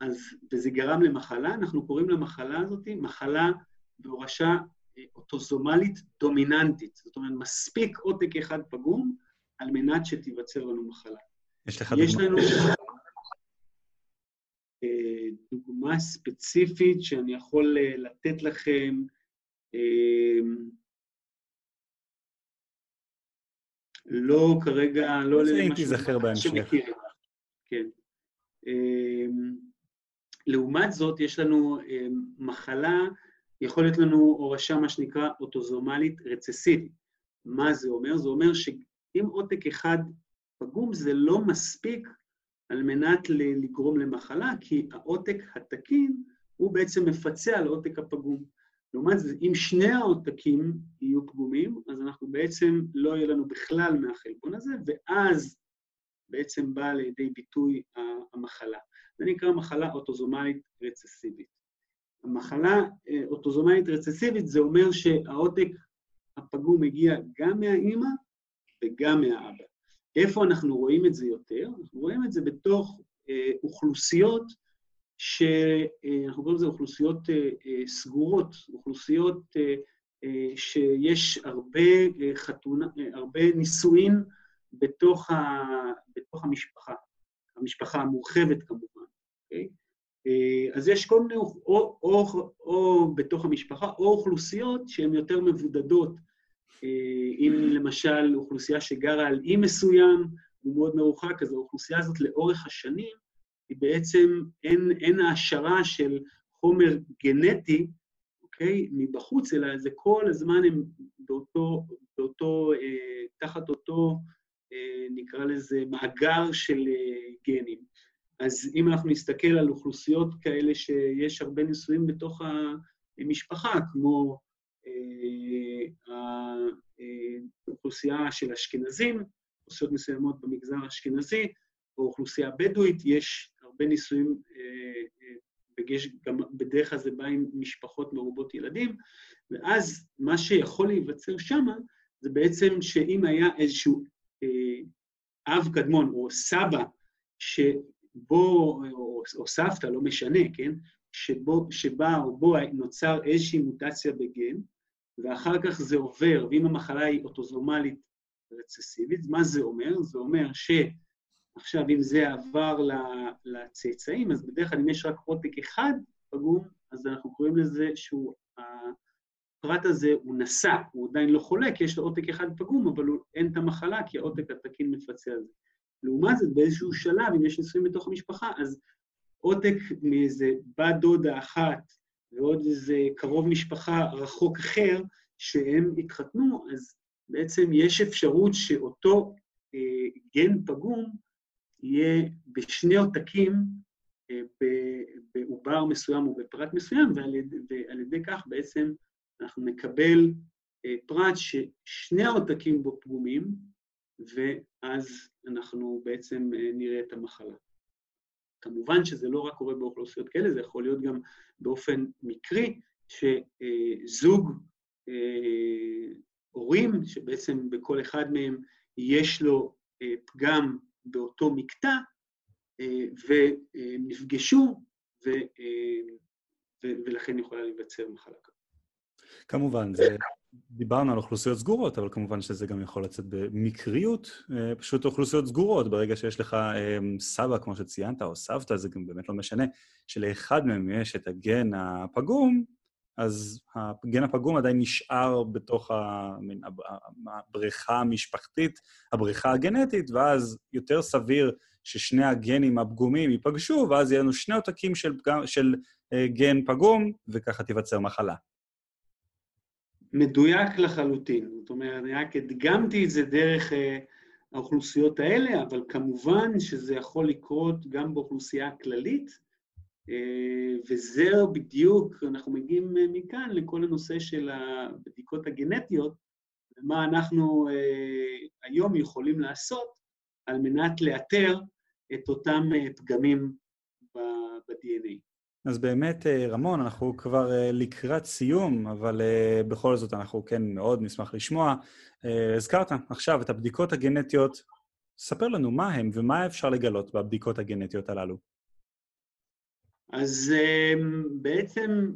אז, וזה גרם למחלה, אנחנו קוראים למחלה הזאת מחלה בהורשה אה, אוטוזומלית דומיננטית. זאת אומרת, מספיק עותק אחד פגום על מנת שתיווצר לנו מחלה. יש לך יש דוגמה? יש לנו אה, דוגמה ספציפית שאני יכול אה, לתת לכם. לא כרגע, לא תיזכר בהמשך. כן. לעומת זאת, יש לנו מחלה, יכול להיות לנו הורשה, מה שנקרא, אוטוזומלית רצסיבית. מה זה אומר? זה אומר שאם עותק אחד פגום, זה לא מספיק על מנת לגרום למחלה, כי העותק התקין הוא בעצם מפצה על העותק הפגום. לעומת זאת, אם שני העותקים יהיו פגומים, אז אנחנו בעצם, לא יהיה לנו בכלל מהחלבון הזה, ואז בעצם באה לידי ביטוי המחלה. זה נקרא מחלה אוטוזומלית רצסיבית. המחלה אה, אוטוזומלית רצסיבית זה אומר שהעותק הפגום מגיע גם מהאימא וגם מהאבא. איפה אנחנו רואים את זה יותר? אנחנו רואים את זה בתוך אה, אוכלוסיות שאנחנו קוראים לזה אוכלוסיות אה, אה, סגורות, אוכלוסיות אה, שיש הרבה חתונה, הרבה נישואין בתוך, ה, בתוך המשפחה, המשפחה המורחבת כמובן, אוקיי? אז יש כל מיני, או, או, או, או בתוך המשפחה, או אוכלוסיות שהן יותר מבודדות. אם למשל אוכלוסייה שגרה על אי מסוים, הוא מאוד מרוחק, אז האוכלוסייה הזאת לאורך השנים היא בעצם, אין, אין העשרה של חומר גנטי, אוקיי, מבחוץ, אלא זה כל הזמן הם באותו, באותו, אה, תחת אותו, אה, נקרא לזה, מאגר של אה, גנים. אז אם אנחנו נסתכל על אוכלוסיות כאלה שיש הרבה ניסויים בתוך המשפחה, כמו אה, האוכלוסייה של אשכנזים, אוכלוסיות מסוימות במגזר האשכנזי, או אוכלוסייה בדואית, יש הרבה ניסויים, אה, אה, בגש, גם בדרך כלל זה בא עם משפחות מרובות ילדים, ואז מה שיכול להיווצר שם זה בעצם שאם היה איזשהו אה, אב קדמון או סבא שבו, או, או סבתא, לא משנה, כן? שבו, שבה או בו נוצר איזושהי מוטציה בגן, ואחר כך זה עובר, ואם המחלה היא אוטוזומלית רצסיבית, מה זה אומר? זה אומר ש... עכשיו, אם זה עבר לצאצאים, אז בדרך כלל אם יש רק עותק אחד פגום, אז אנחנו קוראים לזה שהוא, הפרט הזה הוא נשא, הוא עדיין לא חולה, כי יש לו עותק אחד פגום, אבל הוא, אין את המחלה, כי העותק התקין מפצה על זה. לעומת זאת, באיזשהו שלב, אם יש נישואים בתוך המשפחה, אז עותק מאיזה בת דודה אחת ועוד איזה קרוב משפחה רחוק אחר, שהם התחתנו, אז בעצם יש אפשרות שאותו אה, גן פגום יהיה בשני עותקים אה, בעובר מסוים או בפרט מסוים, ועל ועל ידי כך בעצם אנחנו נקבל אה, פרט ששני העותקים בו פגומים, ואז אנחנו בעצם אה, נראה את המחלה. כמובן שזה לא רק קורה באוכלוסיות כאלה, זה יכול להיות גם באופן מקרי, שזוג הורים, שבעצם בכל אחד מהם יש לו פגם באותו מקטע, ונפגשו, ו, ו, ולכן יכולה להיווצר מחלה כזאת. כמובן, זה... דיברנו על אוכלוסיות סגורות, אבל כמובן שזה גם יכול לצאת במקריות, פשוט אוכלוסיות סגורות. ברגע שיש לך סבא, כמו שציינת, או סבתא, זה גם באמת לא משנה, שלאחד מהם יש את הגן הפגום, אז הגן הפגום עדיין נשאר בתוך הבריכה המשפחתית, הבריכה הגנטית, ואז יותר סביר ששני הגנים הפגומים ייפגשו, ואז יהיו לנו שני עותקים של, של גן פגום, וככה תיווצר מחלה. מדויק לחלוטין. זאת אומרת, אני רק הדגמתי את זה דרך האוכלוסיות האלה, אבל כמובן שזה יכול לקרות גם באוכלוסייה הכללית, וזהו בדיוק, אנחנו מגיעים מכאן לכל הנושא של הבדיקות הגנטיות, ומה אנחנו היום יכולים לעשות על מנת לאתר את אותם פגמים ב-DNA. אז באמת, רמון, אנחנו כבר לקראת סיום, אבל בכל זאת אנחנו כן מאוד נשמח לשמוע. הזכרת עכשיו את הבדיקות הגנטיות. ספר לנו מה הם ומה אפשר לגלות בבדיקות הגנטיות הללו. אז בעצם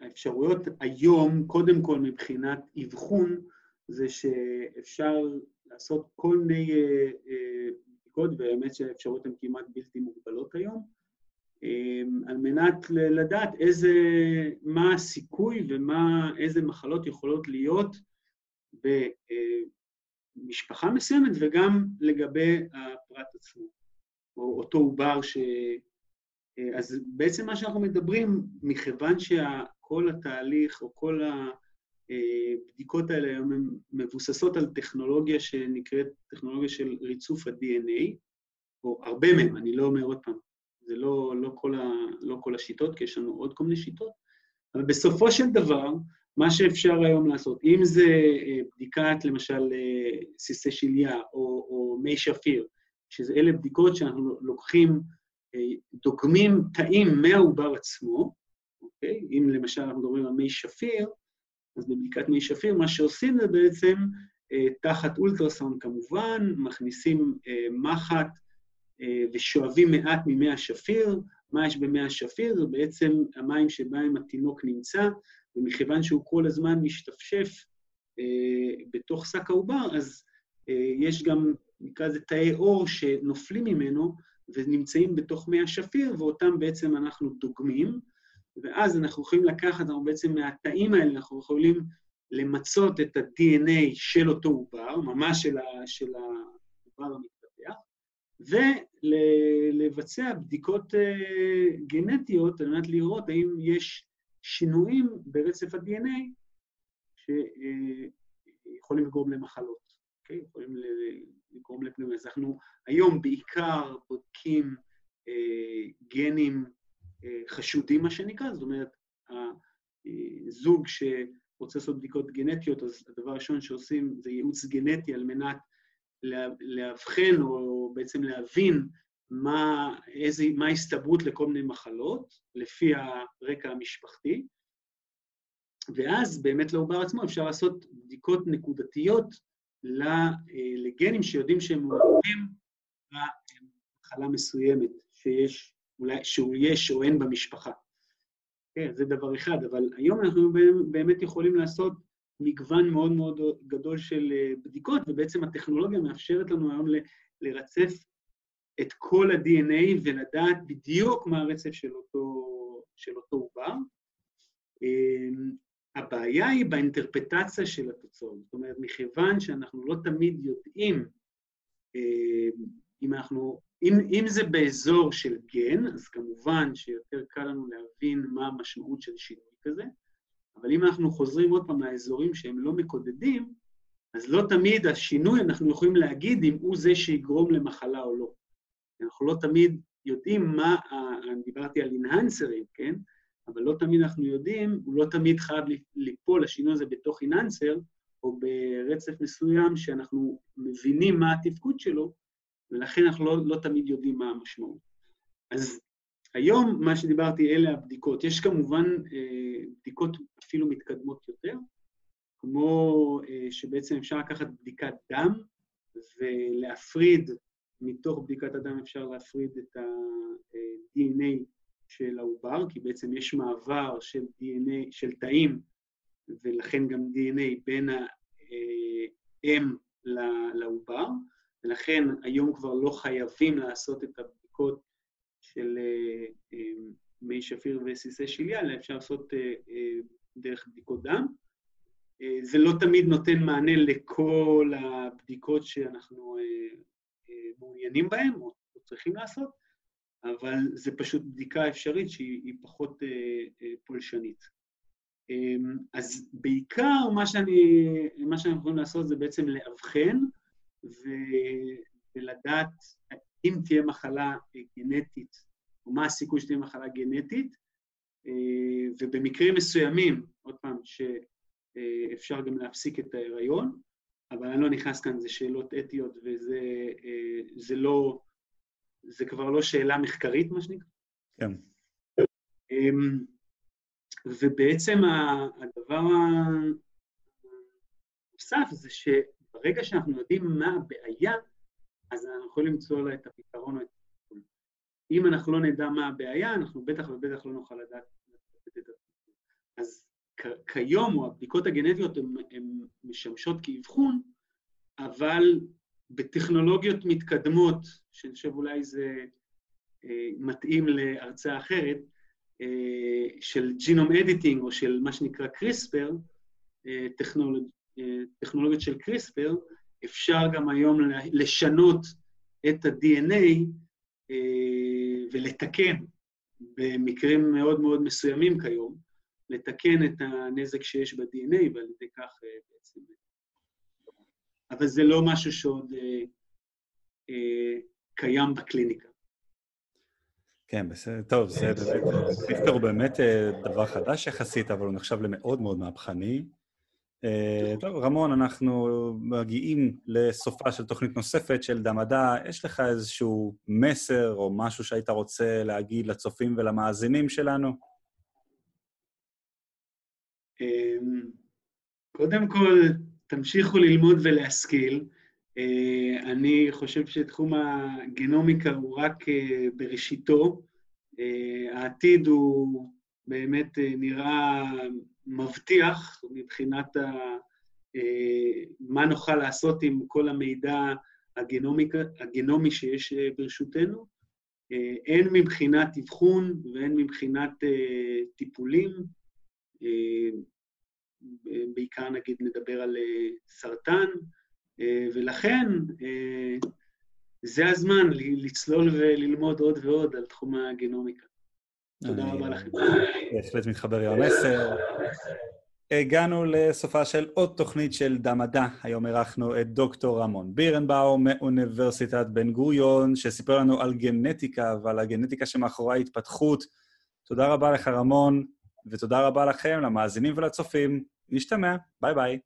האפשרויות היום, קודם כל מבחינת אבחון, זה שאפשר לעשות כל מיני בדיקות, והאמת שהאפשרויות הן כמעט בלתי מוגבלות היום, על מנת לדעת איזה, מה הסיכוי ומה, איזה מחלות יכולות להיות במשפחה מסוימת וגם לגבי הפרט עצמו, או אותו עובר ש... אז בעצם מה שאנחנו מדברים, מכיוון שכל התהליך או כל הבדיקות האלה היום הן מבוססות על טכנולוגיה שנקראת טכנולוגיה של ריצוף ה-DNA, או הרבה מהם, אני לא אומר עוד פעם, זה לא, לא, כל ה, לא כל השיטות, כי יש לנו עוד כל מיני שיטות, אבל בסופו של דבר, מה שאפשר היום לעשות, אם זה בדיקת, למשל, סיסי שליה או, או מי שפיר, שאלה בדיקות שאנחנו לוקחים, דוגמים תאים מהעובר עצמו, אוקיי? אם למשל אנחנו מדברים על מי שפיר, אז בבדיקת מי שפיר, מה שעושים זה בעצם, תחת אולטרסאונד כמובן, מכניסים מחט ושואבים מעט ממי השפיר. מה יש במי השפיר? זה בעצם המים שבהם התינוק נמצא, ומכיוון שהוא כל הזמן משתפשף בתוך שק העובר, אז יש גם, נקרא לזה תאי אור שנופלים ממנו ונמצאים בתוך מי השפיר, ואותם בעצם אנחנו דוגמים, ואז אנחנו יכולים לקחת, אנחנו בעצם מהתאים האלה, אנחנו יכולים למצות את ה-DNA של אותו עובר, ממש של, של העובר המתפתח, ולבצע בדיקות גנטיות על מנת לראות האם יש שינויים ברצף ה-DNA שיכולים לגרום למחלות, אוקיי? יכולים לגרום לפנימיה. אז אנחנו היום בעיקר בודקים גנים חשודים, מה שנקרא, זאת אומרת, הזוג שרוצה לעשות בדיקות גנטיות, אז הדבר הראשון שעושים זה ייעוץ גנטי על מנת לאבחן או בעצם להבין מה, איזה, מה ההסתברות לכל מיני מחלות, לפי הרקע המשפחתי, ואז באמת לעובר עצמו אפשר לעשות בדיקות נקודתיות לגנים שיודעים שהם מעורבים במחלה מסוימת שיש, אולי שהוא יש או אין במשפחה. כן, זה דבר אחד, אבל היום אנחנו באמת יכולים לעשות מגוון מאוד מאוד גדול של בדיקות, ובעצם הטכנולוגיה מאפשרת לנו היום לרצף את כל ה-DNA ולדעת בדיוק מה הרצף של אותו, של אותו עובר. הבעיה היא באינטרפטציה של התוצאות. זאת אומרת, מכיוון שאנחנו לא תמיד יודעים אם אנחנו, אם, אם זה באזור של גן, אז כמובן שיותר קל לנו להבין מה המשמעות של שינוי כזה, אבל אם אנחנו חוזרים עוד פעם לאזורים שהם לא מקודדים, אז לא תמיד השינוי, אנחנו יכולים להגיד אם הוא זה שיגרום למחלה או לא. אנחנו לא תמיד יודעים מה, אני דיברתי על אינהנסרים, כן? אבל לא תמיד אנחנו יודעים, הוא לא תמיד חייב ליפול, השינוי הזה בתוך אינהנסר, או ברצף מסוים שאנחנו מבינים מה התפקוד שלו, ולכן אנחנו לא, לא תמיד יודעים מה המשמעות. אז היום, מה שדיברתי, אלה הבדיקות. יש כמובן אה, בדיקות אפילו מתקדמות יותר, כמו אה, שבעצם אפשר לקחת בדיקת דם ולהפריד, מתוך בדיקת הדם אפשר להפריד את ה-DNA של העובר, כי בעצם יש מעבר של DNA, של תאים, ולכן גם DNA בין האם לעובר, ולכן היום כבר לא חייבים לעשות את הבדיקות של מי שפיר וסיסי אלא אפשר לעשות דרך בדיקות דם. זה לא תמיד נותן מענה לכל הבדיקות שאנחנו מעוניינים בהן או צריכים לעשות, אבל זה פשוט בדיקה אפשרית שהיא פחות פולשנית. אז בעיקר מה, שאני, מה שאנחנו יכולים לעשות זה בעצם לאבחן ולדעת אם תהיה מחלה גנטית, או מה הסיכוי שתהיה מחלה גנטית, ובמקרים מסוימים, עוד פעם, שאפשר גם להפסיק את ההיריון, אבל אני לא נכנס כאן, זה שאלות אתיות וזה לא, זה כבר לא שאלה מחקרית, מה שנקרא. כן. ובעצם הדבר הנוסף זה שברגע שאנחנו יודעים מה הבעיה, אז אנחנו יכולים למצוא לה את הפתרון או את הטיפול. אם אנחנו לא נדע מה הבעיה, אנחנו בטח ובטח לא נוכל לדעת את הטיפול. אז כיום, או הבדיקות הגנטיות הן משמשות כאבחון, אבל בטכנולוגיות מתקדמות, שאני חושב אולי זה אה, מתאים להרצאה אחרת, אה, של ג'ינום אדיטינג או של מה שנקרא קריספר, אה, טכנולוג... אה, טכנולוגיות של קריספר, אפשר גם היום לשנות את ה-DNA ולתקן, במקרים מאוד מאוד מסוימים כיום, לתקן את הנזק שיש ב-DNA, ועל ידי כך בעצם... אבל זה לא משהו שעוד קיים בקליניקה. כן, בסדר, טוב, זה באמת, הוא באמת אה, דבר חדש יחסית, אבל הוא נחשב למאוד מאוד מהפכני. אה, טוב, רמון, אנחנו מגיעים לסופה של תוכנית נוספת של דמדע. יש לך איזשהו מסר או משהו שהיית רוצה להגיד לצופים ולמאזינים שלנו? אמ, קודם כל, תמשיכו ללמוד ולהשכיל. אה, אני חושב שתחום הגנומיקה הוא רק אה, בראשיתו. העתיד הוא באמת נראה מבטיח מבחינת ה... מה נוכל לעשות עם כל המידע הגנומי שיש ברשותנו, הן מבחינת אבחון והן מבחינת טיפולים. בעיקר נגיד נדבר על סרטן, אה, ולכן אה, זה הזמן לצלול וללמוד עוד ועוד על תחום הגנומיקה. תודה רבה לכם. בהחלט מתחבר עם המסר. הגענו לסופה של עוד תוכנית של דמדע. היום אירחנו את דוקטור רמון בירנבאום מאוניברסיטת בן גוריון, שסיפר לנו על גנטיקה ועל הגנטיקה שמאחורי ההתפתחות. תודה רבה לך, רמון, ותודה רבה לכם, למאזינים ולצופים. נשתמע, ביי ביי.